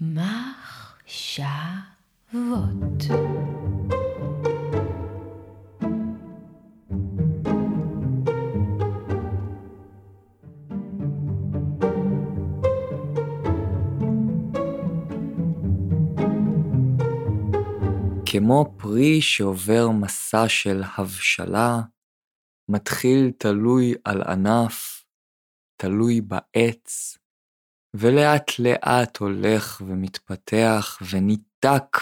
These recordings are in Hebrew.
מחשבות. כמו פרי שעובר מסע של הבשלה, מתחיל תלוי על ענף, תלוי בעץ, ולאט לאט הולך ומתפתח וניתק,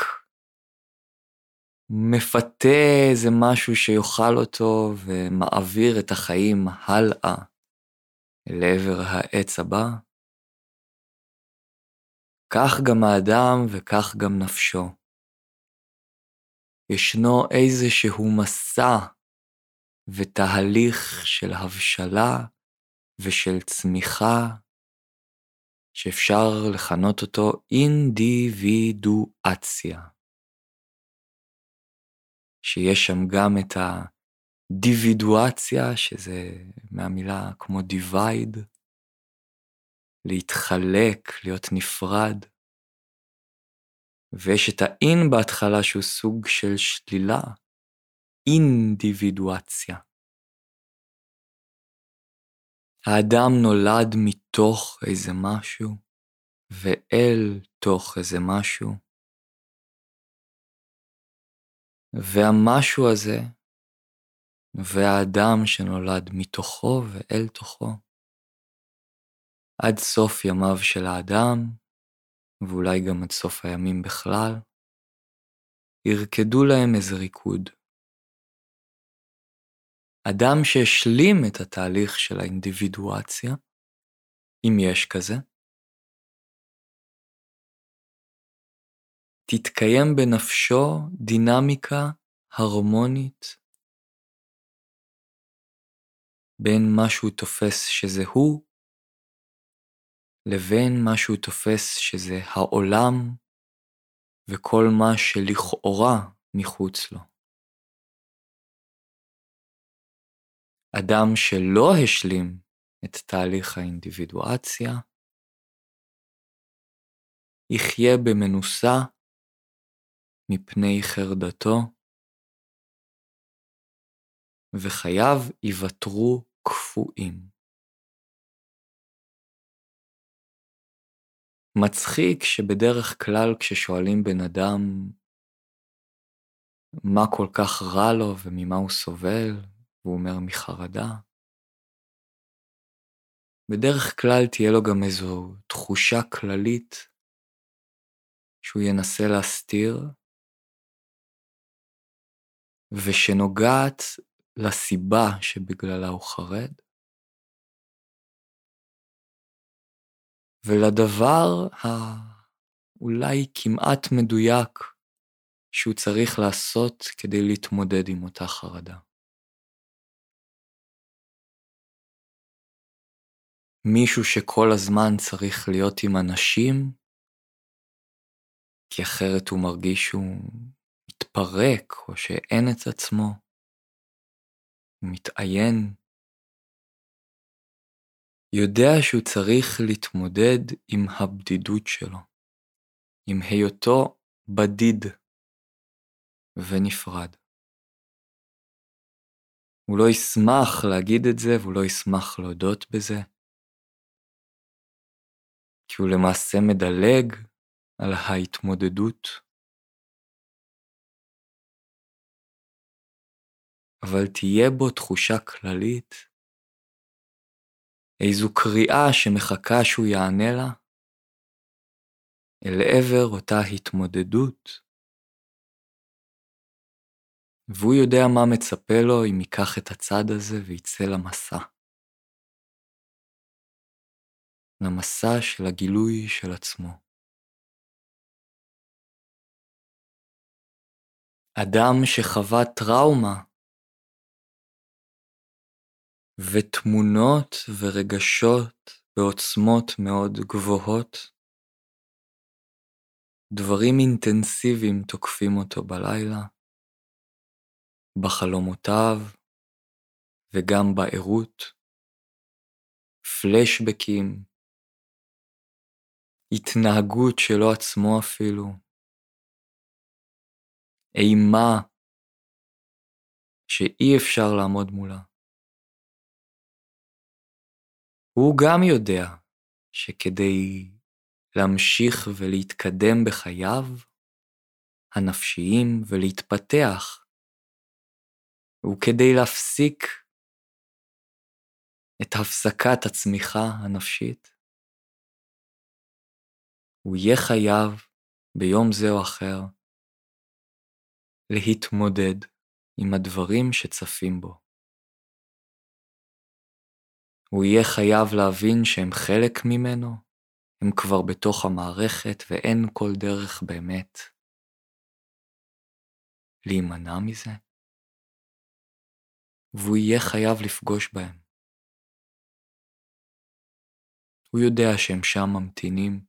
מפתה איזה משהו שיאכל אותו ומעביר את החיים הלאה לעבר העץ הבא. כך גם האדם וכך גם נפשו. ישנו איזשהו מסע ותהליך של הבשלה ושל צמיחה, שאפשר לכנות אותו אינדיבידואציה. שיש שם גם את הדיבידואציה, שזה מהמילה כמו divide, להתחלק, להיות נפרד. ויש את האין בהתחלה שהוא סוג של שלילה, אינדיבידואציה. האדם נולד מתוך איזה משהו, ואל תוך איזה משהו. והמשהו הזה, והאדם שנולד מתוכו ואל תוכו, עד סוף ימיו של האדם, ואולי גם עד סוף הימים בכלל, ירקדו להם איזה ריקוד. אדם שהשלים את התהליך של האינדיבידואציה, אם יש כזה, תתקיים בנפשו דינמיקה הרמונית בין מה שהוא תופס שזה הוא, לבין מה שהוא תופס שזה העולם וכל מה שלכאורה מחוץ לו. אדם שלא השלים את תהליך האינדיבידואציה, יחיה במנוסה מפני חרדתו, וחייו ייוותרו קפואים. מצחיק שבדרך כלל כששואלים בן אדם מה כל כך רע לו וממה הוא סובל, והוא אומר מחרדה. בדרך כלל תהיה לו גם איזו תחושה כללית שהוא ינסה להסתיר, ושנוגעת לסיבה שבגללה הוא חרד, ולדבר האולי כמעט מדויק שהוא צריך לעשות כדי להתמודד עם אותה חרדה. מישהו שכל הזמן צריך להיות עם אנשים, כי אחרת הוא מרגיש שהוא מתפרק או שאין את עצמו, הוא מתעיין, יודע שהוא צריך להתמודד עם הבדידות שלו, עם היותו בדיד ונפרד. הוא לא ישמח להגיד את זה והוא לא ישמח להודות בזה. כי הוא למעשה מדלג על ההתמודדות. אבל תהיה בו תחושה כללית, איזו קריאה שמחכה שהוא יענה לה, אל עבר אותה התמודדות, והוא יודע מה מצפה לו אם ייקח את הצד הזה ויצא למסע. למסע של הגילוי של עצמו. אדם שחווה טראומה ותמונות ורגשות בעוצמות מאוד גבוהות, דברים אינטנסיביים תוקפים אותו בלילה, בחלומותיו וגם בערות, פלשבקים, התנהגות שלו עצמו אפילו, אימה שאי אפשר לעמוד מולה. הוא גם יודע שכדי להמשיך ולהתקדם בחייו הנפשיים ולהתפתח, וכדי להפסיק את הפסקת הצמיחה הנפשית, הוא יהיה חייב ביום זה או אחר להתמודד עם הדברים שצפים בו. הוא יהיה חייב להבין שהם חלק ממנו, הם כבר בתוך המערכת ואין כל דרך באמת להימנע מזה, והוא יהיה חייב לפגוש בהם. הוא יודע שהם שם ממתינים,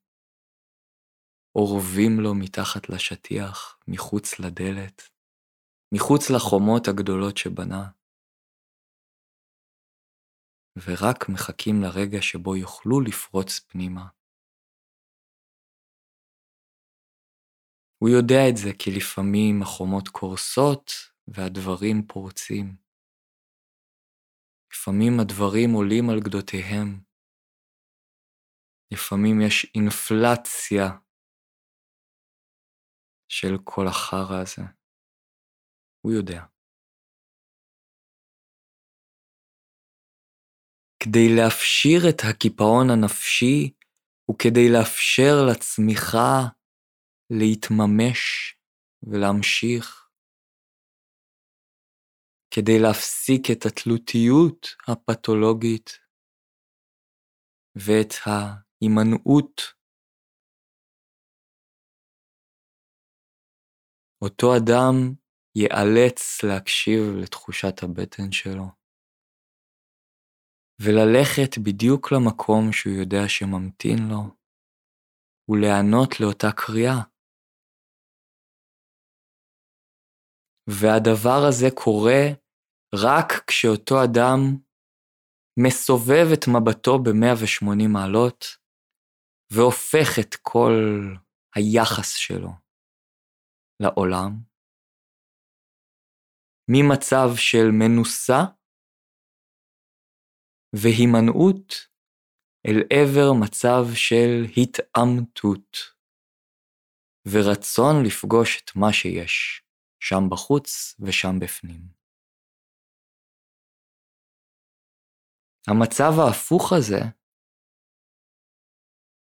אורבים לו מתחת לשטיח, מחוץ לדלת, מחוץ לחומות הגדולות שבנה, ורק מחכים לרגע שבו יוכלו לפרוץ פנימה. הוא יודע את זה כי לפעמים החומות קורסות והדברים פורצים. לפעמים הדברים עולים על גדותיהם, לפעמים יש אינפלציה של כל החרא הזה. הוא יודע. כדי להפשיר את הקיפאון הנפשי וכדי לאפשר לצמיחה להתממש ולהמשיך, כדי להפסיק את התלותיות הפתולוגית ואת ה... אותו אדם ייאלץ להקשיב לתחושת הבטן שלו, וללכת בדיוק למקום שהוא יודע שממתין לו, ולהיענות לאותה קריאה. והדבר הזה קורה רק כשאותו אדם מסובב את מבטו ב-180 מעלות, והופך את כל היחס שלו לעולם, ממצב של מנוסה והימנעות אל עבר מצב של התעמתות ורצון לפגוש את מה שיש, שם בחוץ ושם בפנים. המצב ההפוך הזה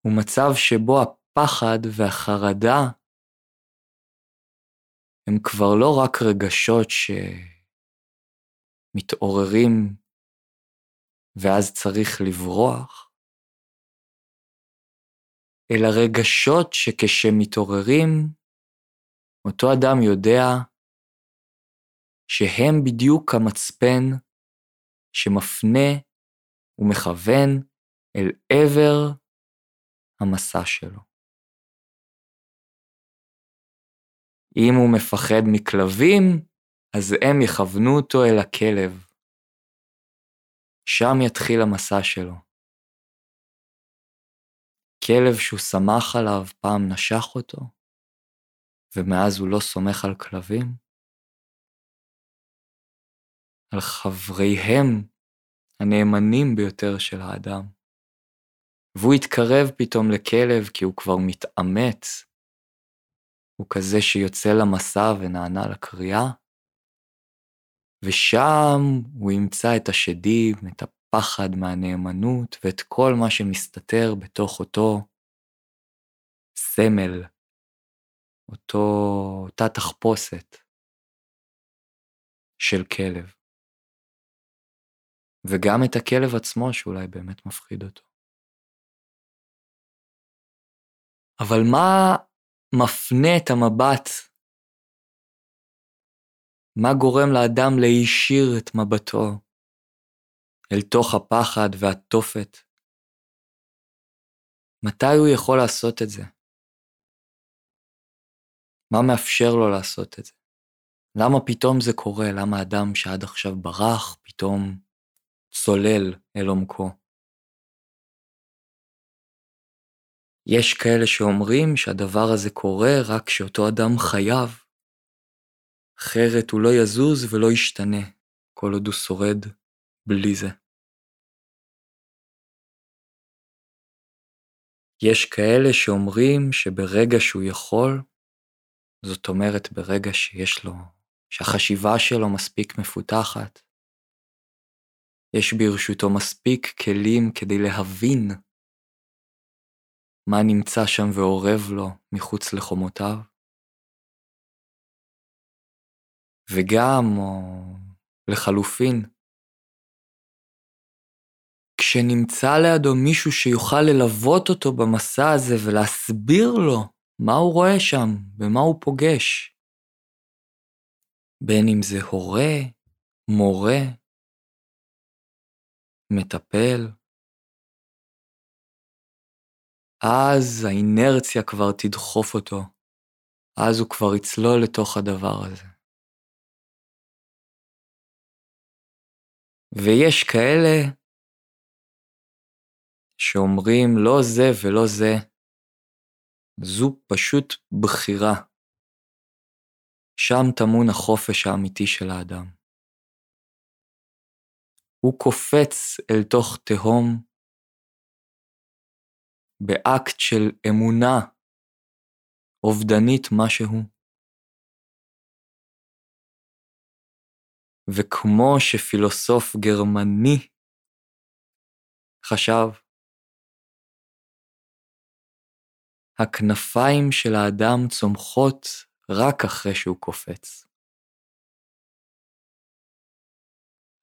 הוא מצב שבו הפחד והחרדה הם כבר לא רק רגשות שמתעוררים ואז צריך לברוח, אלא רגשות שכשמתעוררים, אותו אדם יודע שהם בדיוק המצפן שמפנה ומכוון אל עבר המסע שלו. אם הוא מפחד מכלבים, אז הם יכוונו אותו אל הכלב. שם יתחיל המסע שלו. כלב שהוא שמח עליו פעם נשך אותו, ומאז הוא לא סומך על כלבים? על חבריהם הנאמנים ביותר של האדם. והוא התקרב פתאום לכלב כי הוא כבר מתאמץ. הוא כזה שיוצא למסע ונענה לקריאה, ושם הוא ימצא את השדים, את הפחד מהנאמנות ואת כל מה שמסתתר בתוך אותו סמל, אותו, אותה תחפושת של כלב. וגם את הכלב עצמו שאולי באמת מפחיד אותו. אבל מה מפנה את המבט? מה גורם לאדם להישיר את מבטו אל תוך הפחד והתופת? מתי הוא יכול לעשות את זה? מה מאפשר לו לעשות את זה? למה פתאום זה קורה? למה אדם שעד עכשיו ברח, פתאום צולל אל עומקו? יש כאלה שאומרים שהדבר הזה קורה רק כשאותו אדם חייב, אחרת הוא לא יזוז ולא ישתנה כל עוד הוא שורד בלי זה. יש כאלה שאומרים שברגע שהוא יכול, זאת אומרת ברגע שיש לו, שהחשיבה שלו מספיק מפותחת, יש ברשותו מספיק כלים כדי להבין מה נמצא שם ואורב לו מחוץ לחומותיו, וגם, או לחלופין, כשנמצא לידו מישהו שיוכל ללוות אותו במסע הזה ולהסביר לו מה הוא רואה שם ומה הוא פוגש. בין אם זה הורה, מורה, מטפל, אז האינרציה כבר תדחוף אותו, אז הוא כבר יצלול לתוך הדבר הזה. ויש כאלה שאומרים לא זה ולא זה, זו פשוט בחירה. שם טמון החופש האמיתי של האדם. הוא קופץ אל תוך תהום באקט של אמונה אובדנית משהו. וכמו שפילוסוף גרמני חשב, הכנפיים של האדם צומחות רק אחרי שהוא קופץ.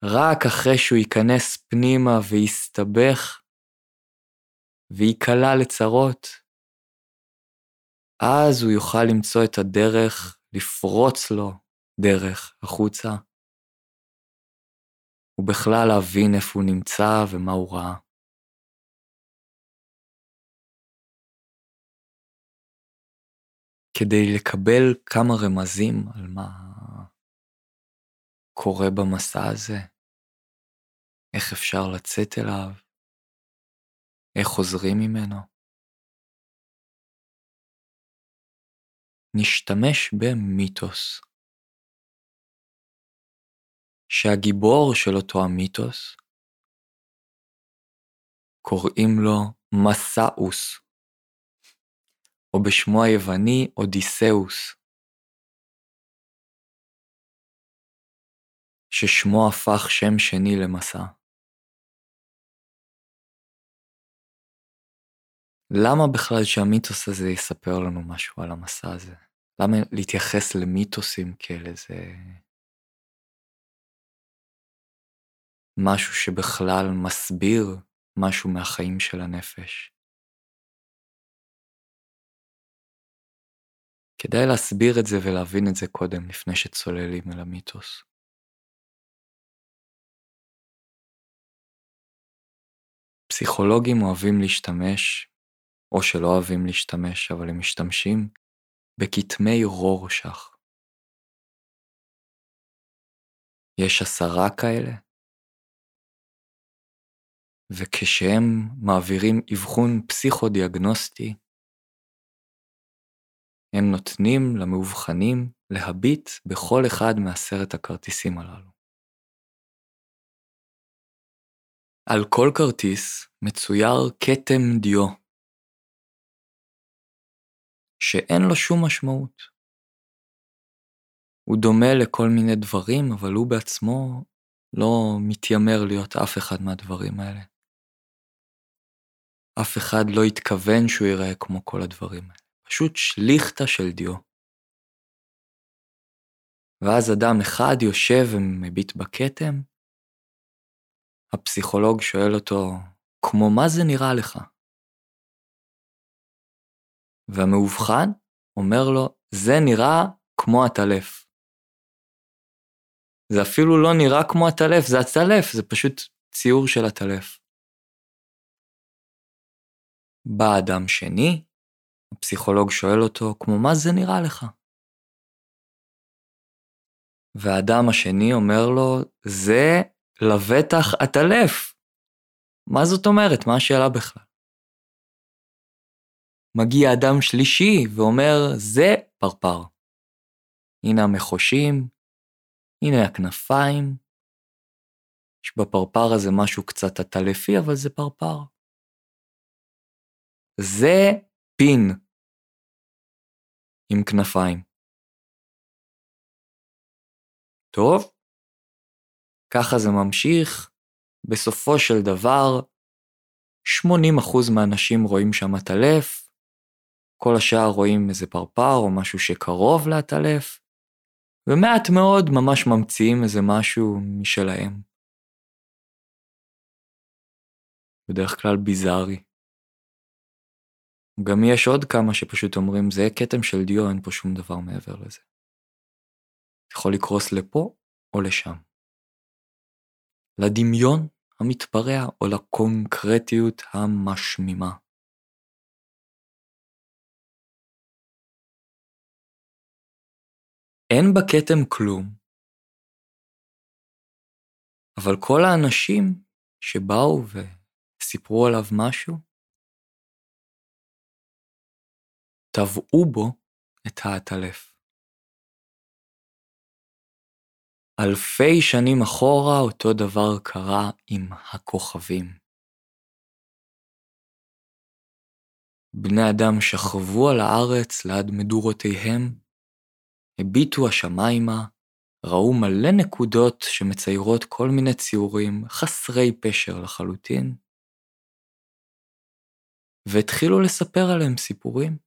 רק אחרי שהוא ייכנס פנימה ויסתבך וייקלע לצרות, אז הוא יוכל למצוא את הדרך לפרוץ לו דרך החוצה, ובכלל להבין איפה הוא נמצא ומה הוא ראה. כדי לקבל כמה רמזים על מה קורה במסע הזה, איך אפשר לצאת אליו, איך חוזרים ממנו. נשתמש במיתוס, שהגיבור של אותו המיתוס, קוראים לו מסאוס. או בשמו היווני אודיסאוס, ששמו הפך שם שני למסע. למה בכלל שהמיתוס הזה יספר לנו משהו על המסע הזה? למה להתייחס למיתוסים כאל איזה... משהו שבכלל מסביר משהו מהחיים של הנפש? כדאי להסביר את זה ולהבין את זה קודם, לפני שצוללים אל המיתוס. פסיכולוגים אוהבים להשתמש, או שלא אוהבים להשתמש, אבל הם משתמשים בכתמי רורשך. יש עשרה כאלה, וכשהם מעבירים אבחון פסיכודיאגנוסטי, הם נותנים למאובחנים להביט בכל אחד מעשרת הכרטיסים הללו. על כל כרטיס מצויר כתם דיו, שאין לו שום משמעות. הוא דומה לכל מיני דברים, אבל הוא בעצמו לא מתיימר להיות אף אחד מהדברים האלה. אף אחד לא התכוון שהוא ייראה כמו כל הדברים האלה. פשוט שליכטה של דיו. ואז אדם אחד יושב ומביט בכתם, הפסיכולוג שואל אותו, כמו מה זה נראה לך? והמאובחן אומר לו, זה נראה כמו הטלף. זה אפילו לא נראה כמו הטלף, זה הטלף, זה פשוט ציור של הטלף. בא אדם שני, הפסיכולוג שואל אותו, כמו מה זה נראה לך? והאדם השני אומר לו, זה לבטח עטלף. מה זאת אומרת? מה השאלה בכלל? מגיע אדם שלישי ואומר, זה פרפר. הנה המחושים, הנה הכנפיים. יש בפרפר הזה משהו קצת עטלפי, אבל זה פרפר. זה פין עם כנפיים. טוב, ככה זה ממשיך. בסופו של דבר, 80% מהאנשים רואים שם עטלף, כל השאר רואים איזה פרפר או משהו שקרוב לעטלף, ומעט מאוד ממש ממציאים איזה משהו משלהם. בדרך כלל ביזארי. גם יש עוד כמה שפשוט אומרים, זה כתם של דיו, אין פה שום דבר מעבר לזה. יכול לקרוס לפה או לשם. לדמיון המתפרע או לקונקרטיות המשמימה. אין בכתם כלום, אבל כל האנשים שבאו וסיפרו עליו משהו, טבעו בו את העטלף. אלפי שנים אחורה אותו דבר קרה עם הכוכבים. בני אדם שכבו על הארץ ליד מדורותיהם, הביטו השמיימה, ראו מלא נקודות שמציירות כל מיני ציורים חסרי פשר לחלוטין, והתחילו לספר עליהם סיפורים.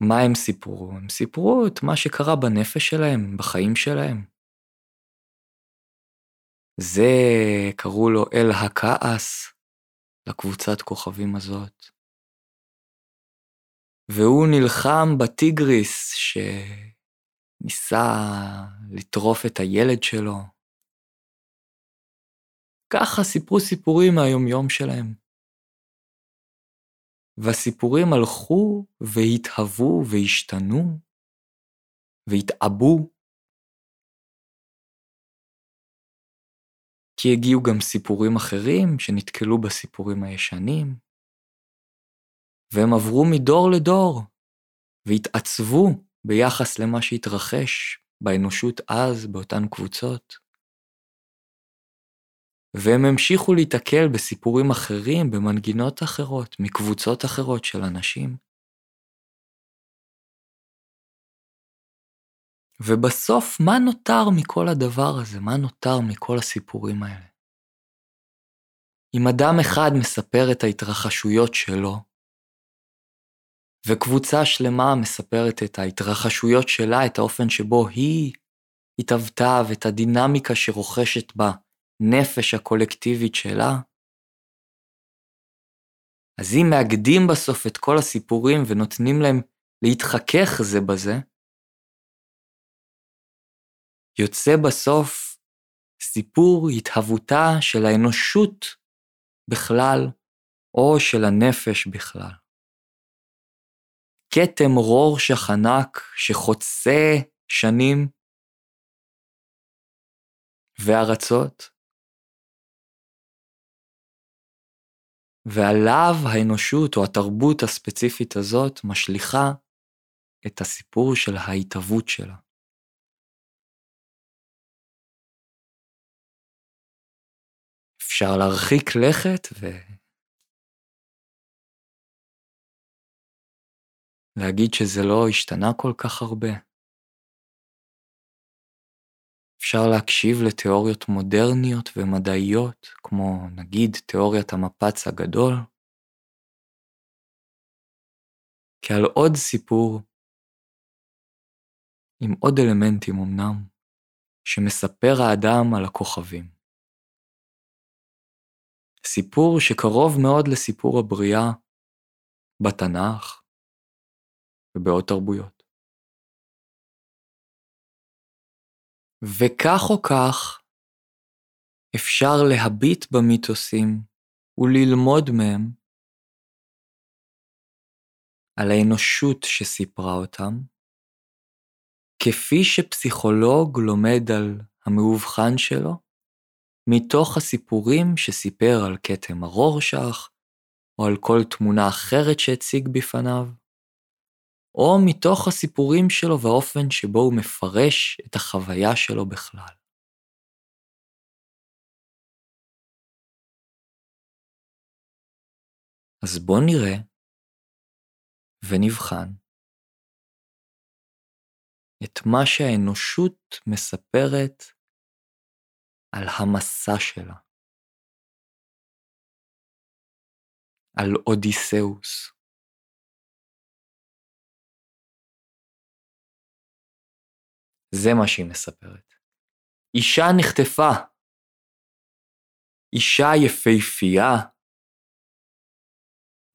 מה הם סיפרו? הם סיפרו את מה שקרה בנפש שלהם, בחיים שלהם. זה קראו לו אל הכעס, לקבוצת כוכבים הזאת. והוא נלחם בטיגריס שניסה לטרוף את הילד שלו. ככה סיפרו סיפורים מהיומיום שלהם. והסיפורים הלכו והתהוו והשתנו והתעבו. כי הגיעו גם סיפורים אחרים שנתקלו בסיפורים הישנים. והם עברו מדור לדור, והתעצבו ביחס למה שהתרחש באנושות אז, באותן קבוצות. והם המשיכו להיתקל בסיפורים אחרים, במנגינות אחרות, מקבוצות אחרות של אנשים. ובסוף, מה נותר מכל הדבר הזה? מה נותר מכל הסיפורים האלה? אם אדם אחד מספר את ההתרחשויות שלו, וקבוצה שלמה מספרת את ההתרחשויות שלה, את האופן שבו היא התהוותה ואת הדינמיקה שרוכשת בנפש הקולקטיבית שלה. אז אם מאגדים בסוף את כל הסיפורים ונותנים להם להתחכך זה בזה, יוצא בסוף סיפור התהוותה של האנושות בכלל, או של הנפש בכלל. כתם רורשך ענק שחוצה שנים וארצות, ועליו האנושות או התרבות הספציפית הזאת משליכה את הסיפור של ההתהוות שלה. אפשר להרחיק לכת ו... להגיד שזה לא השתנה כל כך הרבה. אפשר להקשיב לתיאוריות מודרניות ומדעיות, כמו נגיד תיאוריית המפץ הגדול, כעל עוד סיפור, עם עוד אלמנטים אמנם, שמספר האדם על הכוכבים. סיפור שקרוב מאוד לסיפור הבריאה בתנ"ך, ובעוד תרבויות. וכך או כך, אפשר להביט במיתוסים וללמוד מהם על האנושות שסיפרה אותם, כפי שפסיכולוג לומד על המאובחן שלו, מתוך הסיפורים שסיפר על כתם הרורשך, או על כל תמונה אחרת שהציג בפניו, או מתוך הסיפורים שלו והאופן שבו הוא מפרש את החוויה שלו בכלל. אז בואו נראה ונבחן את מה שהאנושות מספרת על המסע שלה, על אודיסאוס. זה מה שהיא מספרת. אישה נחטפה. אישה יפהפייה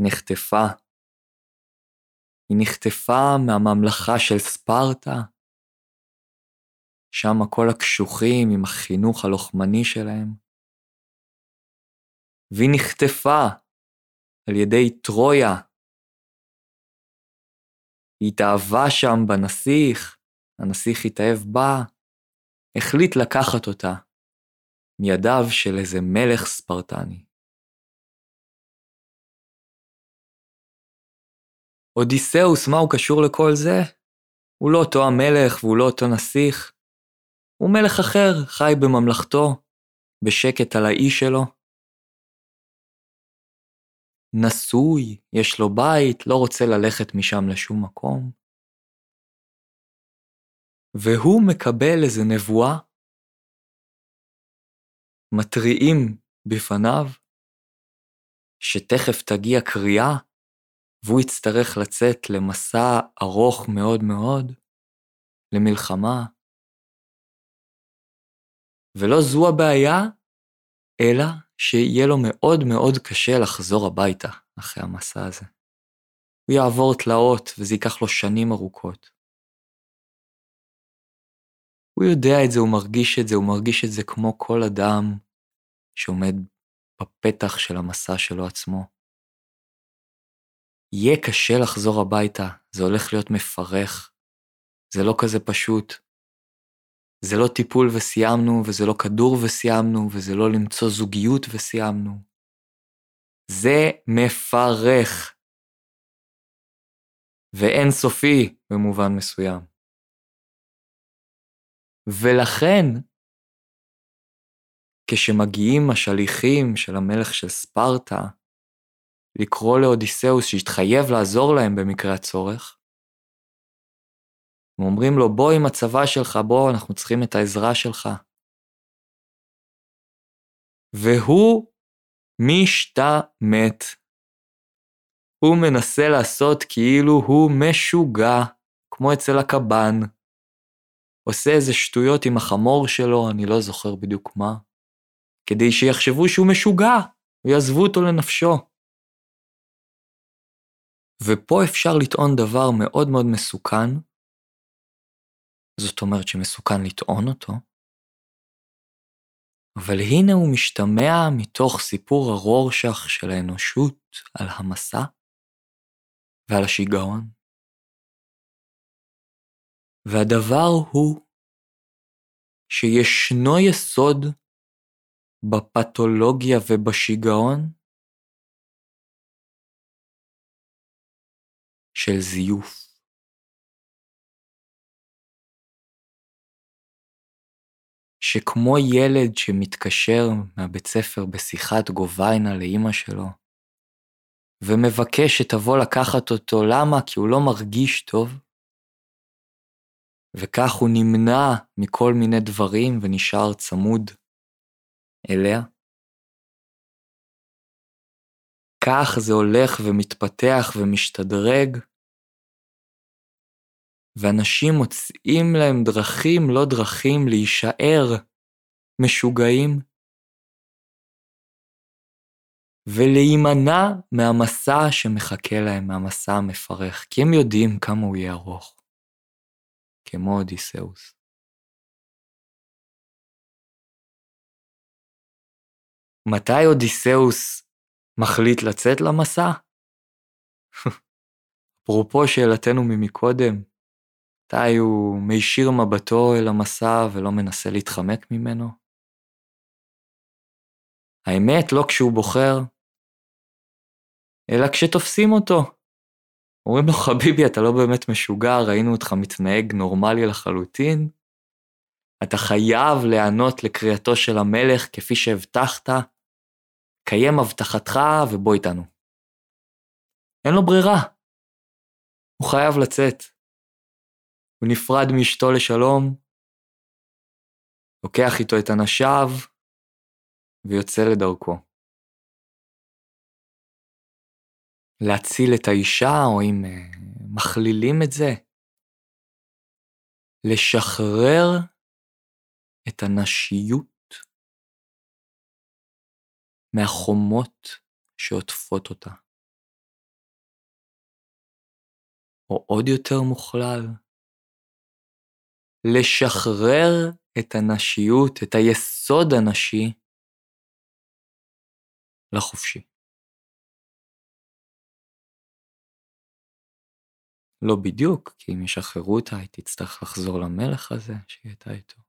נחטפה. היא נחטפה מהממלכה של ספרטה, שם כל הקשוחים עם החינוך הלוחמני שלהם. והיא נחטפה על ידי טרויה. היא התאהבה שם בנסיך, הנסיך התאהב בה, החליט לקחת אותה מידיו של איזה מלך ספרטני. אודיסאוס, מה הוא קשור לכל זה? הוא לא אותו המלך והוא לא אותו נסיך. הוא מלך אחר, חי בממלכתו, בשקט על האי שלו. נשוי, יש לו בית, לא רוצה ללכת משם לשום מקום. והוא מקבל איזה נבואה, מתריעים בפניו, שתכף תגיע קריאה והוא יצטרך לצאת למסע ארוך מאוד מאוד, למלחמה. ולא זו הבעיה, אלא שיהיה לו מאוד מאוד קשה לחזור הביתה אחרי המסע הזה. הוא יעבור תלאות וזה ייקח לו שנים ארוכות. הוא יודע את זה, הוא מרגיש את זה, הוא מרגיש את זה כמו כל אדם שעומד בפתח של המסע שלו עצמו. יהיה קשה לחזור הביתה, זה הולך להיות מפרך. זה לא כזה פשוט. זה לא טיפול וסיימנו, וזה לא כדור וסיימנו, וזה לא למצוא זוגיות וסיימנו. זה מפרך. ואין סופי במובן מסוים. ולכן, כשמגיעים השליחים של המלך של ספרטה, לקרוא לאודיסאוס שיתחייב לעזור להם במקרה הצורך. הם אומרים לו, בוא עם הצבא שלך, בוא, אנחנו צריכים את העזרה שלך. והוא משתמט. הוא מנסה לעשות כאילו הוא משוגע, כמו אצל הקב"ן. עושה איזה שטויות עם החמור שלו, אני לא זוכר בדיוק מה, כדי שיחשבו שהוא משוגע, ויעזבו אותו לנפשו. ופה אפשר לטעון דבר מאוד מאוד מסוכן, זאת אומרת שמסוכן לטעון אותו, אבל הנה הוא משתמע מתוך סיפור הרורשך של האנושות על המסע ועל השיגעון. והדבר הוא שישנו יסוד בפתולוגיה ובשיגעון של זיוף. שכמו ילד שמתקשר מהבית ספר בשיחת גוביינה לאימא שלו, ומבקש שתבוא לקחת אותו, למה? כי הוא לא מרגיש טוב, וכך הוא נמנע מכל מיני דברים ונשאר צמוד אליה. כך זה הולך ומתפתח ומשתדרג, ואנשים מוצאים להם דרכים לא דרכים להישאר משוגעים ולהימנע מהמסע שמחכה להם, מהמסע המפרך, כי הם יודעים כמה הוא יהיה ארוך, כמו אודיסאוס. מתי אודיסאוס מחליט לצאת למסע? אפרופו שאלתנו ממקודם, מתי הוא מישיר מבטו אל המסע ולא מנסה להתחמק ממנו? האמת, לא כשהוא בוחר, אלא כשתופסים אותו. אומרים לו, חביבי, אתה לא באמת משוגע, ראינו אותך מתנהג נורמלי לחלוטין. אתה חייב להיענות לקריאתו של המלך כפי שהבטחת, קיים הבטחתך ובוא איתנו. אין לו ברירה. הוא חייב לצאת. הוא נפרד מאשתו לשלום, לוקח איתו את אנשיו ויוצא לדרכו. להציל את האישה, או אם uh, מכלילים את זה, לשחרר את הנשיות מהחומות שעוטפות אותה. או עוד יותר מוכלל, לשחרר את הנשיות, את היסוד הנשי, לחופשי. לא בדיוק, כי אם ישחררו אותה, היא תצטרך לחזור למלך הזה שהיא הייתה איתו.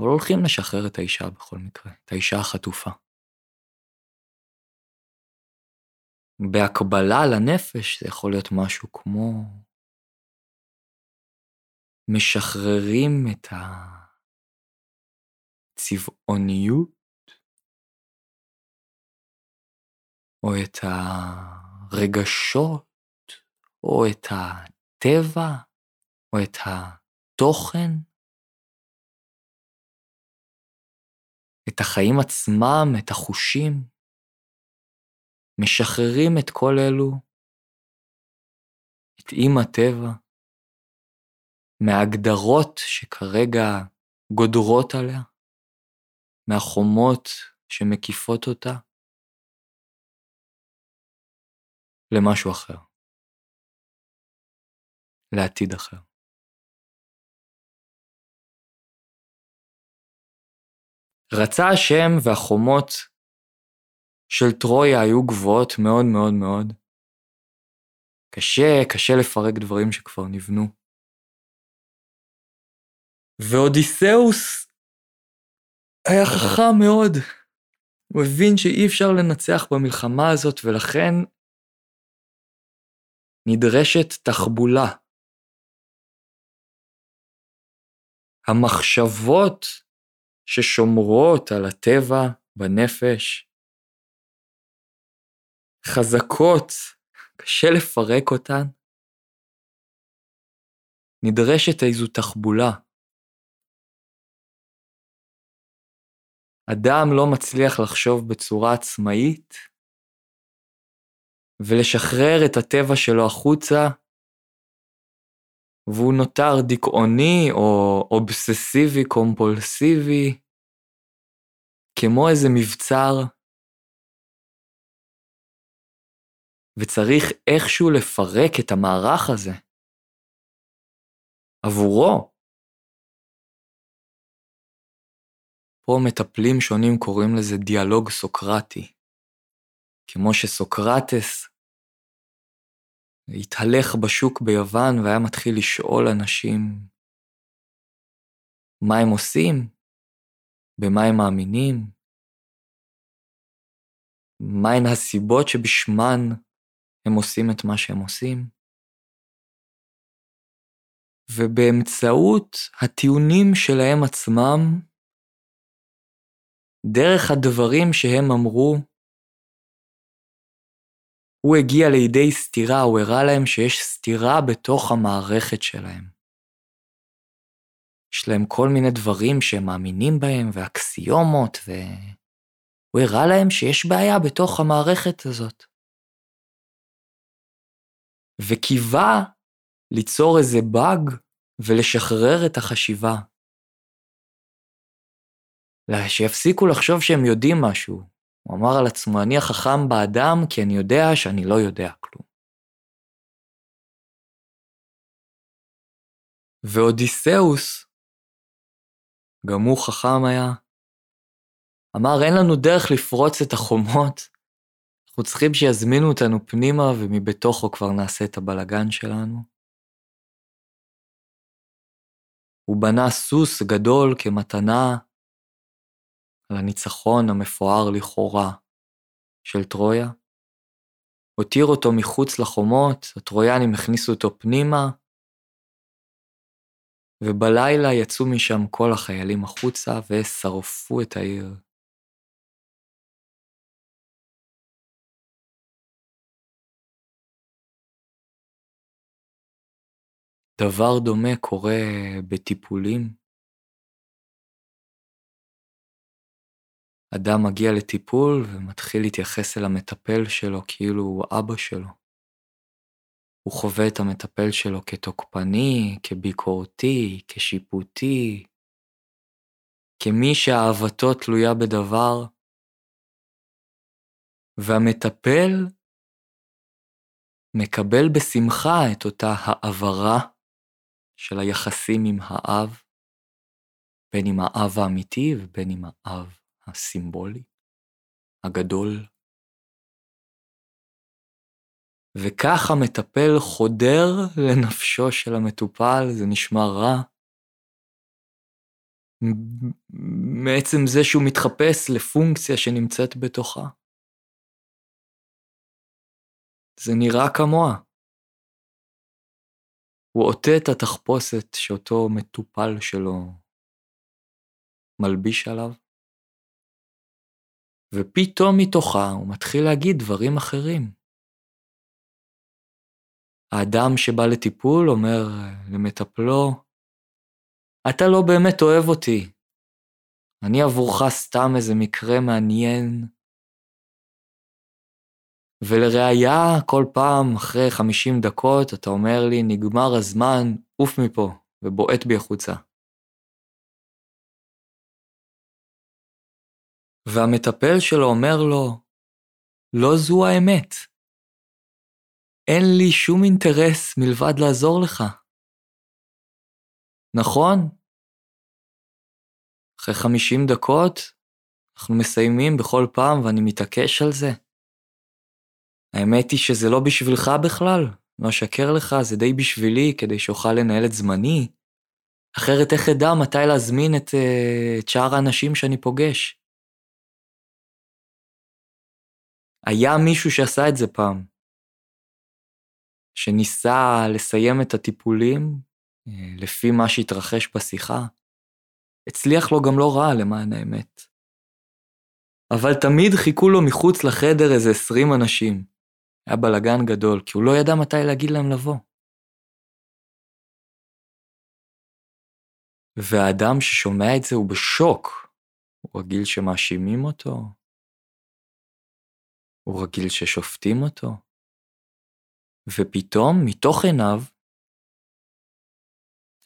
אבל הולכים לשחרר את האישה בכל מקרה, את האישה החטופה. בהקבלה לנפש זה יכול להיות משהו כמו משחררים את הצבעוניות או את הרגשות או את הטבע או את התוכן? את החיים עצמם, את החושים, משחררים את כל אלו, את אימא טבע, מההגדרות שכרגע גודרות עליה, מהחומות שמקיפות אותה, למשהו אחר, לעתיד אחר. רצה השם והחומות של טרויה היו גבוהות מאוד מאוד מאוד. קשה, קשה לפרק דברים שכבר נבנו. ואודיסאוס היה חכם מאוד. הוא הבין שאי אפשר לנצח במלחמה הזאת, ולכן נדרשת תחבולה. המחשבות ששומרות על הטבע בנפש, חזקות, קשה לפרק אותן. נדרשת איזו תחבולה. אדם לא מצליח לחשוב בצורה עצמאית ולשחרר את הטבע שלו החוצה, והוא נותר דיכאוני או אובססיבי קומפולסיבי, כמו איזה מבצר, וצריך איכשהו לפרק את המערך הזה. עבורו. פה מטפלים שונים קוראים לזה דיאלוג סוקרטי. כמו שסוקרטס התהלך בשוק ביוון והיה מתחיל לשאול אנשים מה הם עושים, במה הם מאמינים, מהן הסיבות שבשמן הם עושים את מה שהם עושים. ובאמצעות הטיעונים שלהם עצמם, דרך הדברים שהם אמרו, הוא הגיע לידי סתירה, הוא הראה להם שיש סתירה בתוך המערכת שלהם. יש להם כל מיני דברים שהם מאמינים בהם, ואקסיומות, והוא הראה להם שיש בעיה בתוך המערכת הזאת. וקיווה ליצור איזה באג ולשחרר את החשיבה. שיפסיקו לחשוב שהם יודעים משהו, הוא אמר על עצמו, אני החכם באדם כי אני יודע שאני לא יודע כלום. ואודיסאוס, גם הוא חכם היה, אמר, אין לנו דרך לפרוץ את החומות, אנחנו צריכים שיזמינו אותנו פנימה ומבתוכו כבר נעשה את הבלגן שלנו. הוא בנה סוס גדול כמתנה על הניצחון המפואר לכאורה של טרויה, הותיר אותו מחוץ לחומות, הטרויאנים הכניסו אותו פנימה, ובלילה יצאו משם כל החיילים החוצה ושרפו את העיר. דבר דומה קורה בטיפולים. אדם מגיע לטיפול ומתחיל להתייחס אל המטפל שלו כאילו הוא אבא שלו. הוא חווה את המטפל שלו כתוקפני, כביקורתי, כשיפוטי, כמי שאהבתו תלויה בדבר, והמטפל מקבל בשמחה את אותה העברה של היחסים עם האב, בין עם האב האמיתי ובין עם האב הסימבולי, הגדול. וכך המטפל חודר לנפשו של המטופל, זה נשמע רע. מעצם זה שהוא מתחפש לפונקציה שנמצאת בתוכה. זה נראה כמוה. הוא עוטה את התחפושת שאותו מטופל שלו מלביש עליו, ופתאום מתוכה הוא מתחיל להגיד דברים אחרים. האדם שבא לטיפול אומר למטפלו, אתה לא באמת אוהב אותי. אני עבורך סתם איזה מקרה מעניין ולראיה, כל פעם אחרי 50 דקות אתה אומר לי, נגמר הזמן, עוף מפה, ובועט בי החוצה. והמטפל שלו אומר לו, לא זו האמת. אין לי שום אינטרס מלבד לעזור לך. נכון? אחרי 50 דקות אנחנו מסיימים בכל פעם ואני מתעקש על זה. האמת היא שזה לא בשבילך בכלל, לא אשקר לך, זה די בשבילי, כדי שאוכל לנהל את זמני. אחרת איך אדע מתי להזמין את, uh, את שאר האנשים שאני פוגש? היה מישהו שעשה את זה פעם, שניסה לסיים את הטיפולים uh, לפי מה שהתרחש בשיחה. הצליח לו גם לא רע, למען האמת. אבל תמיד חיכו לו מחוץ לחדר איזה עשרים אנשים. היה בלאגן גדול, כי הוא לא ידע מתי להגיד להם לבוא. והאדם ששומע את זה הוא בשוק. הוא רגיל שמאשימים אותו, הוא רגיל ששופטים אותו, ופתאום, מתוך עיניו,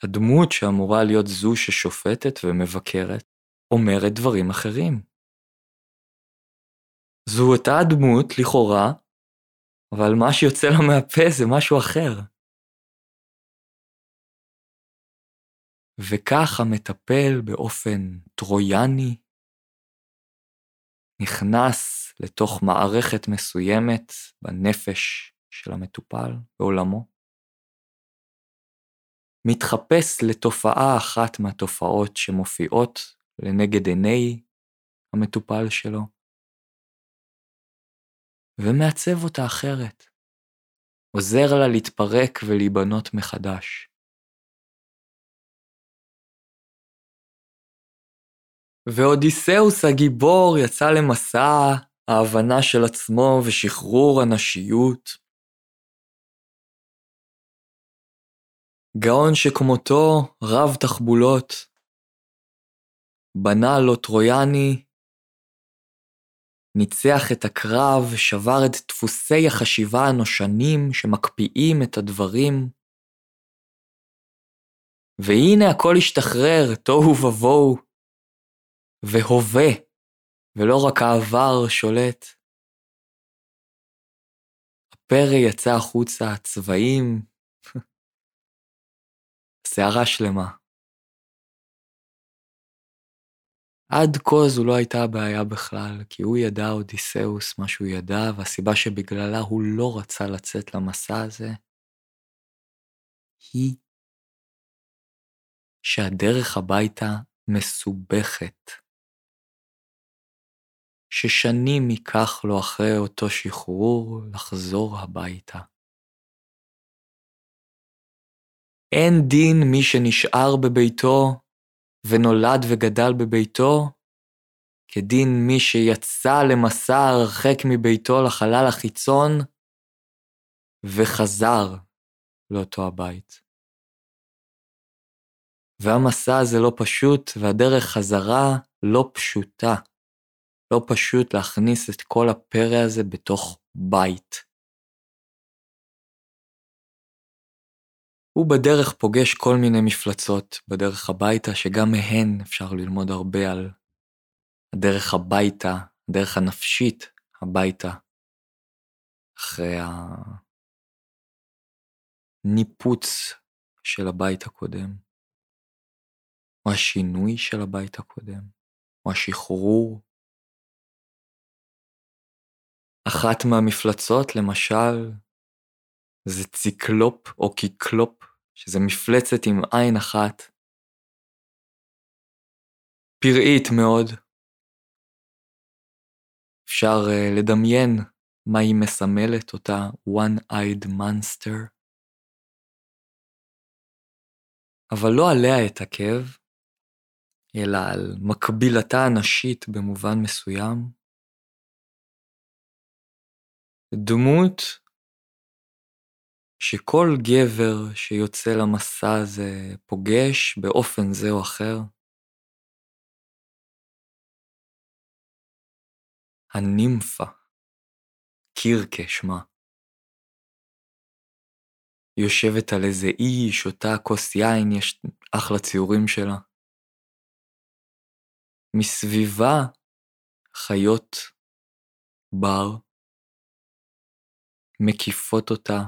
הדמות שאמורה להיות זו ששופטת ומבקרת, אומרת דברים אחרים. זו אותה הדמות, לכאורה, אבל מה שיוצא לו מהפה זה משהו אחר. וכך המטפל באופן טרויאני נכנס לתוך מערכת מסוימת בנפש של המטופל, בעולמו. מתחפש לתופעה אחת מהתופעות שמופיעות לנגד עיני המטופל שלו, ומעצב אותה אחרת. עוזר לה להתפרק ולהיבנות מחדש. ואודיסאוס הגיבור יצא למסע ההבנה של עצמו ושחרור הנשיות. גאון שכמותו רב תחבולות, בנה לו טרויאני ניצח את הקרב, שבר את דפוסי החשיבה הנושנים שמקפיאים את הדברים. והנה הכל השתחרר, תוהו ובוהו, והווה, ולא רק העבר שולט. הפרא יצא החוצה, צבעים, שערה שלמה. עד כה זו לא הייתה הבעיה בכלל, כי הוא ידע, אודיסאוס, מה שהוא ידע, והסיבה שבגללה הוא לא רצה לצאת למסע הזה, היא שהדרך הביתה מסובכת. ששנים ייקח לו אחרי אותו שחרור לחזור הביתה. אין דין מי שנשאר בביתו ונולד וגדל בביתו, כדין מי שיצא למסע הרחק מביתו לחלל החיצון וחזר לאותו הבית. והמסע הזה לא פשוט, והדרך חזרה לא פשוטה. לא פשוט להכניס את כל הפרא הזה בתוך בית. הוא בדרך פוגש כל מיני מפלצות בדרך הביתה, שגם מהן אפשר ללמוד הרבה על הדרך הביתה, הדרך הנפשית הביתה, אחרי הניפוץ של הבית הקודם, או השינוי של הבית הקודם, או השחרור. אחת מהמפלצות, למשל, זה ציקלופ או קיקלופ, שזה מפלצת עם עין אחת, פראית מאוד. אפשר uh, לדמיין מה היא מסמלת, אותה one-eyed monster. אבל לא עליה אתעכב, אלא על מקבילתה הנשית במובן מסוים. דמות שכל גבר שיוצא למסע הזה פוגש באופן זה או אחר. הנימפה, קירקה שמה. יושבת על איזה אי, שותה כוס יין, יש אחלה ציורים שלה. מסביבה חיות בר, מקיפות אותה,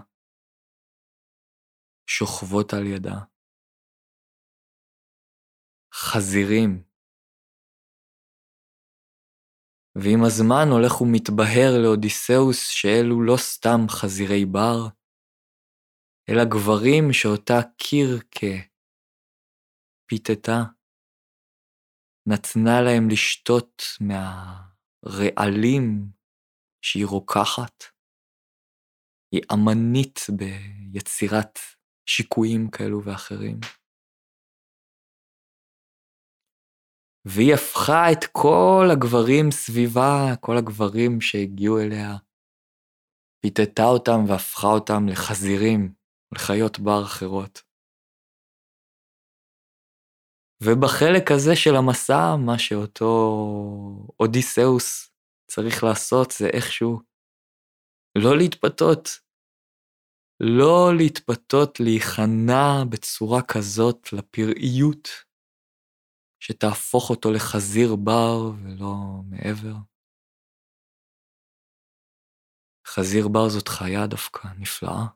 שוכבות על ידה. חזירים. ועם הזמן הולך ומתבהר לאודיסאוס שאלו לא סתם חזירי בר, אלא גברים שאותה קירקה פיתתה, נתנה להם לשתות מהרעלים שהיא רוקחת. היא אמנית ביצירת שיקויים כאלו ואחרים. והיא הפכה את כל הגברים סביבה, כל הגברים שהגיעו אליה, פיתתה אותם והפכה אותם לחזירים, לחיות בר אחרות. ובחלק הזה של המסע, מה שאותו אודיסאוס צריך לעשות זה איכשהו לא להתפתות, לא להתפתות להיכנע בצורה כזאת לפראיות, שתהפוך אותו לחזיר בר ולא מעבר. חזיר בר זאת חיה דווקא נפלאה.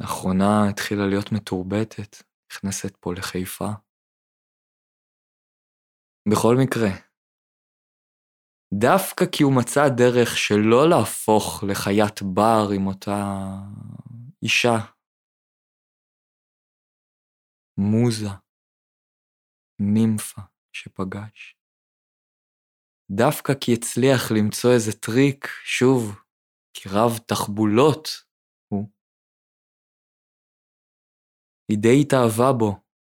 לאחרונה התחילה להיות מתורבתת, נכנסת פה לחיפה. בכל מקרה, דווקא כי הוא מצא דרך שלא להפוך לחיית בר עם אותה אישה. מוזה, נימפה שפגש. דווקא כי הצליח למצוא איזה טריק, שוב, כי רב תחבולות הוא. היא די התאהבה בו,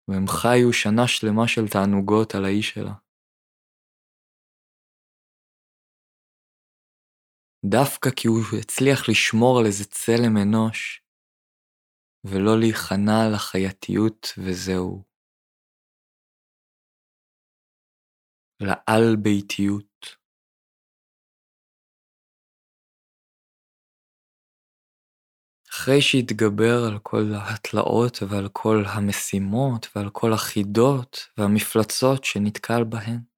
והם חיו שנה שלמה של תענוגות על האיש שלה. דווקא כי הוא הצליח לשמור על איזה צלם אנוש, ולא להיכנע לחייתיות וזהו. לעל ביתיות. אחרי שהתגבר על כל התלאות ועל כל המשימות ועל כל החידות והמפלצות שנתקל בהן,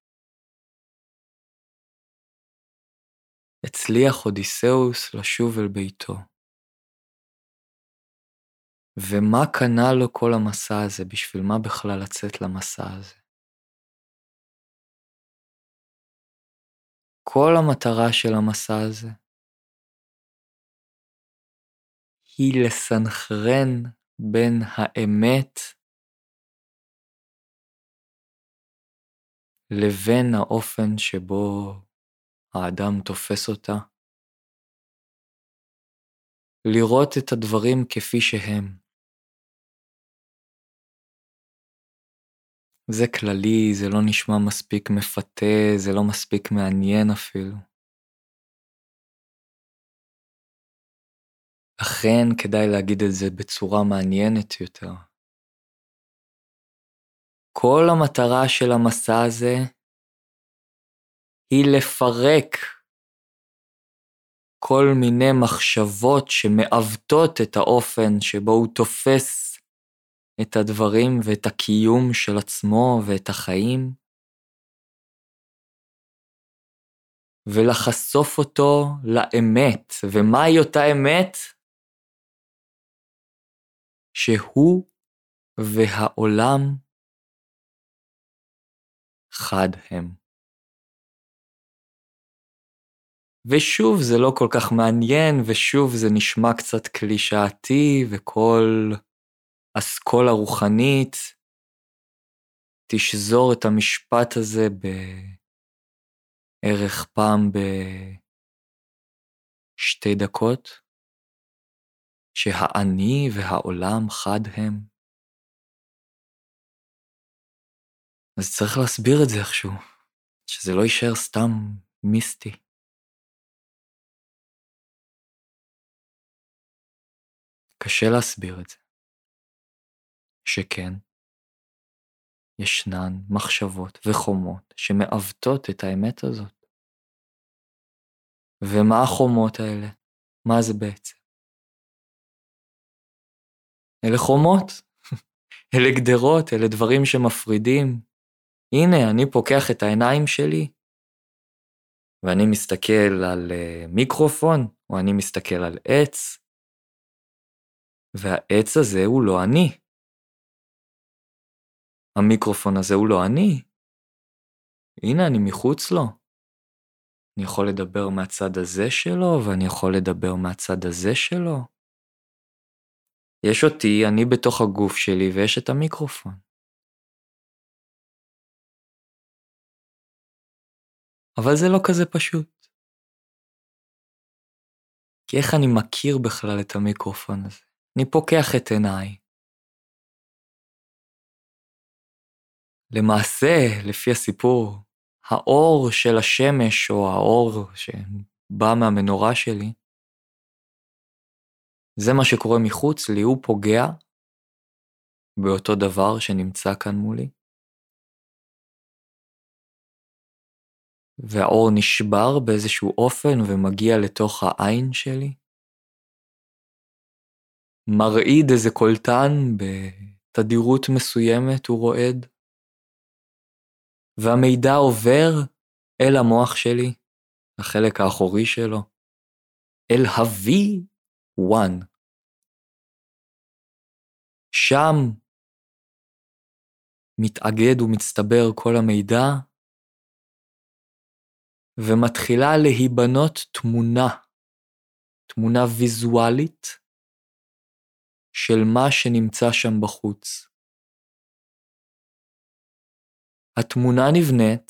הצליח אודיסאוס לשוב אל ביתו. ומה קנה לו כל המסע הזה? בשביל מה בכלל לצאת למסע הזה? כל המטרה של המסע הזה היא לסנכרן בין האמת לבין האופן שבו האדם תופס אותה. לראות את הדברים כפי שהם. זה כללי, זה לא נשמע מספיק מפתה, זה לא מספיק מעניין אפילו. אכן כדאי להגיד את זה בצורה מעניינת יותר. כל המטרה של המסע הזה היא לפרק כל מיני מחשבות שמעוותות את האופן שבו הוא תופס את הדברים ואת הקיום של עצמו ואת החיים, ולחשוף אותו לאמת. ומהי אותה אמת? שהוא והעולם חד הם. ושוב, זה לא כל כך מעניין, ושוב, זה נשמע קצת קלישאתי, וכל אסכולה רוחנית תשזור את המשפט הזה בערך פעם בשתי דקות. שהאני והעולם חד הם? אז צריך להסביר את זה איכשהו, שזה לא יישאר סתם מיסטי. קשה להסביר את זה. שכן, ישנן מחשבות וחומות שמעוותות את האמת הזאת. ומה החומות האלה? מה זה בעצם? אלה חומות, אלה גדרות, אלה דברים שמפרידים. הנה, אני פוקח את העיניים שלי, ואני מסתכל על uh, מיקרופון, או אני מסתכל על עץ, והעץ הזה הוא לא אני. המיקרופון הזה הוא לא אני. הנה, אני מחוץ לו. אני יכול לדבר מהצד הזה שלו, ואני יכול לדבר מהצד הזה שלו. יש אותי, אני בתוך הגוף שלי, ויש את המיקרופון. אבל זה לא כזה פשוט. כי איך אני מכיר בכלל את המיקרופון הזה? אני פוקח את עיניי. למעשה, לפי הסיפור, האור של השמש, או האור שבא מהמנורה שלי, זה מה שקורה מחוץ לי, הוא פוגע באותו דבר שנמצא כאן מולי. והאור נשבר באיזשהו אופן ומגיע לתוך העין שלי. מרעיד איזה קולטן בתדירות מסוימת, הוא רועד. והמידע עובר אל המוח שלי, החלק האחורי שלו, אל ה-V one. שם מתאגד ומצטבר כל המידע, ומתחילה להיבנות תמונה, תמונה ויזואלית של מה שנמצא שם בחוץ. התמונה נבנית,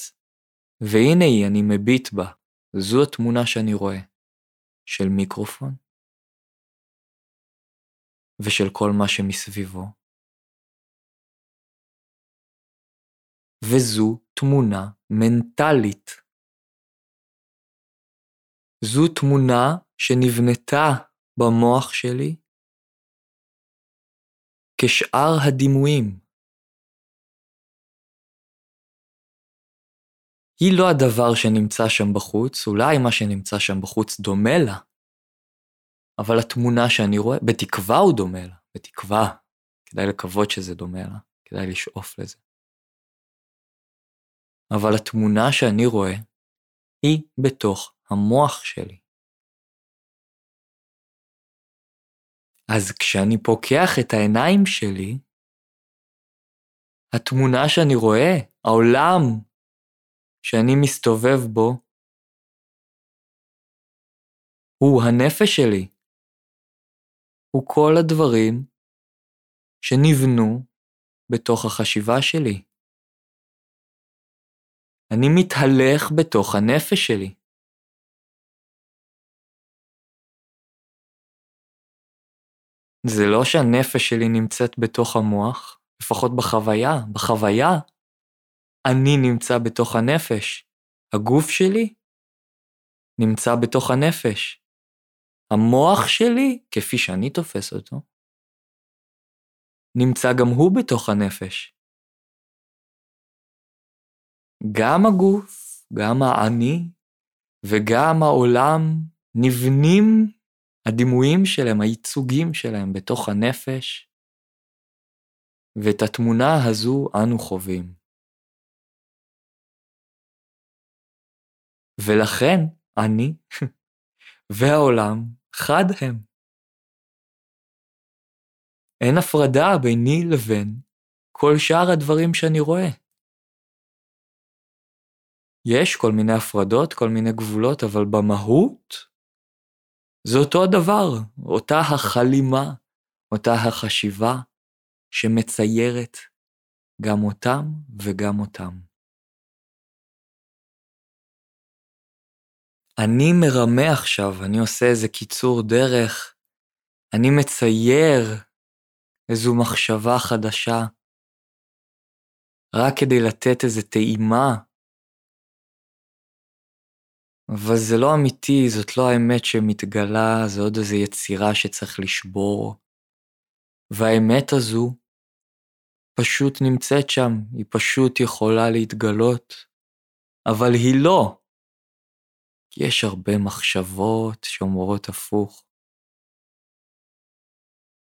והנה היא, אני מביט בה. זו התמונה שאני רואה, של מיקרופון, ושל כל מה שמסביבו. וזו תמונה מנטלית. זו תמונה שנבנתה במוח שלי כשאר הדימויים. היא לא הדבר שנמצא שם בחוץ, אולי מה שנמצא שם בחוץ דומה לה, אבל התמונה שאני רואה, בתקווה הוא דומה לה, בתקווה. כדאי לקוות שזה דומה לה, כדאי לשאוף לזה. אבל התמונה שאני רואה היא בתוך המוח שלי. אז כשאני פוקח את העיניים שלי, התמונה שאני רואה, העולם שאני מסתובב בו, הוא הנפש שלי. הוא כל הדברים שנבנו בתוך החשיבה שלי. אני מתהלך בתוך הנפש שלי. זה לא שהנפש שלי נמצאת בתוך המוח, לפחות בחוויה. בחוויה אני נמצא בתוך הנפש. הגוף שלי נמצא בתוך הנפש. המוח שלי, כפי שאני תופס אותו, נמצא גם הוא בתוך הנפש. גם הגוף, גם האני וגם העולם נבנים, הדימויים שלהם, הייצוגים שלהם בתוך הנפש, ואת התמונה הזו אנו חווים. ולכן אני והעולם חד הם. אין הפרדה ביני לבין כל שאר הדברים שאני רואה. יש כל מיני הפרדות, כל מיני גבולות, אבל במהות זה אותו הדבר, אותה החלימה, אותה החשיבה שמציירת גם אותם וגם אותם. אני מרמה עכשיו, אני עושה איזה קיצור דרך, אני מצייר איזו מחשבה חדשה, רק כדי לתת איזו טעימה. אבל זה לא אמיתי, זאת לא האמת שמתגלה, זה עוד איזו יצירה שצריך לשבור. והאמת הזו פשוט נמצאת שם, היא פשוט יכולה להתגלות, אבל היא לא. כי יש הרבה מחשבות שאומרות הפוך.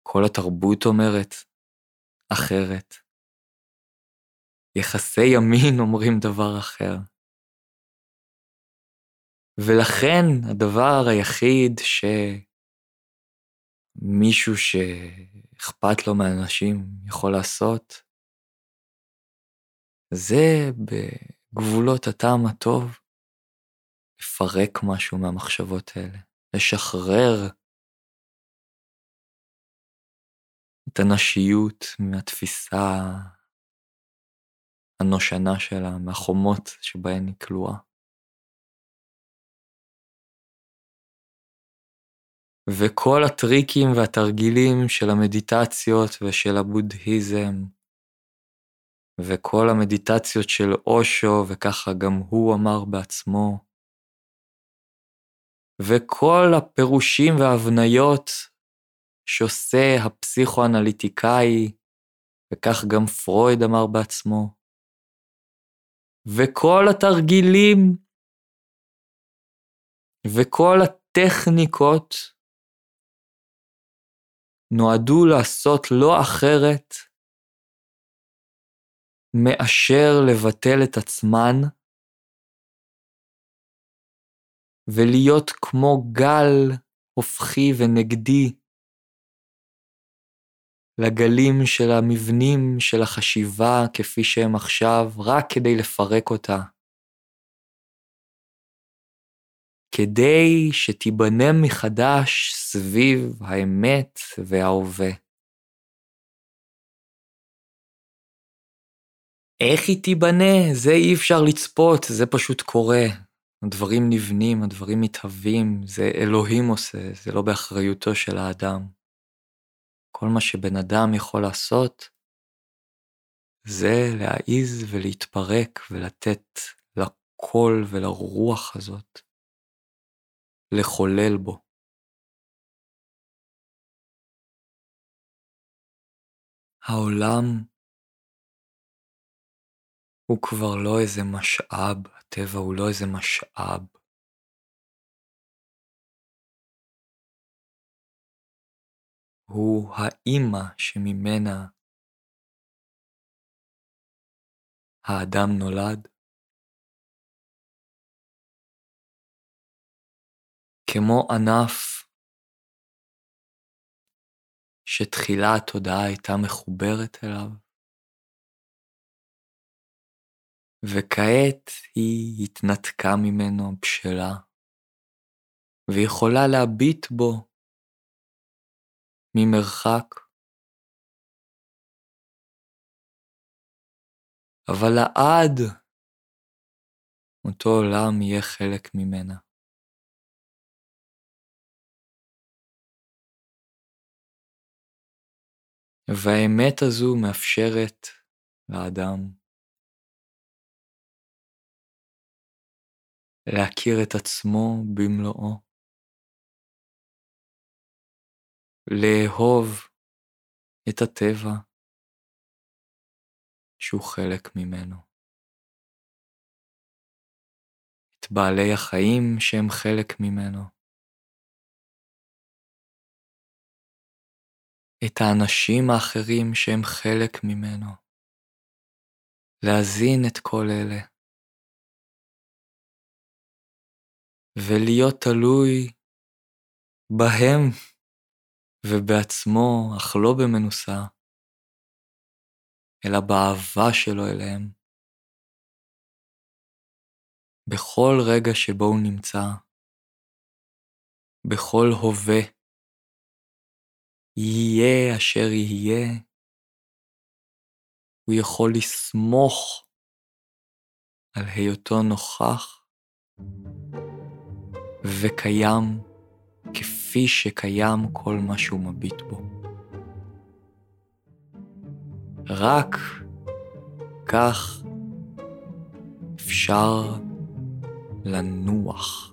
כל התרבות אומרת אחרת. יחסי ימין אומרים דבר אחר. ולכן הדבר היחיד שמישהו שאכפת לו מאנשים יכול לעשות, זה בגבולות הטעם הטוב, לפרק משהו מהמחשבות האלה, לשחרר את הנשיות מהתפיסה הנושנה שלה, מהחומות שבהן היא כלואה. וכל הטריקים והתרגילים של המדיטציות ושל הבודהיזם, וכל המדיטציות של אושו, וככה גם הוא אמר בעצמו, וכל הפירושים וההבניות שעושה הפסיכואנליטיקאי, וכך גם פרויד אמר בעצמו, וכל התרגילים וכל הטכניקות נועדו לעשות לא אחרת מאשר לבטל את עצמן ולהיות כמו גל הופכי ונגדי לגלים של המבנים של החשיבה כפי שהם עכשיו, רק כדי לפרק אותה. כדי שתיבנה מחדש סביב האמת וההווה. איך היא תיבנה? זה אי אפשר לצפות, זה פשוט קורה. הדברים נבנים, הדברים מתהווים, זה אלוהים עושה, זה לא באחריותו של האדם. כל מה שבן אדם יכול לעשות זה להעיז ולהתפרק ולתת לקול ולרוח הזאת לחולל בו. העולם הוא כבר לא איזה משאב, הטבע הוא לא איזה משאב. הוא האימא שממנה האדם נולד. כמו ענף שתחילה התודעה הייתה מחוברת אליו, וכעת היא התנתקה ממנו בשלה, ויכולה להביט בו ממרחק. אבל לעד אותו עולם יהיה חלק ממנה. והאמת הזו מאפשרת לאדם להכיר את עצמו במלואו, לאהוב את הטבע שהוא חלק ממנו, את בעלי החיים שהם חלק ממנו. את האנשים האחרים שהם חלק ממנו, להזין את כל אלה, ולהיות תלוי בהם ובעצמו, אך לא במנוסה, אלא באהבה שלו אליהם. בכל רגע שבו הוא נמצא, בכל הווה יהיה אשר יהיה, הוא יכול לסמוך על היותו נוכח וקיים כפי שקיים כל מה שהוא מביט בו. רק כך אפשר לנוח.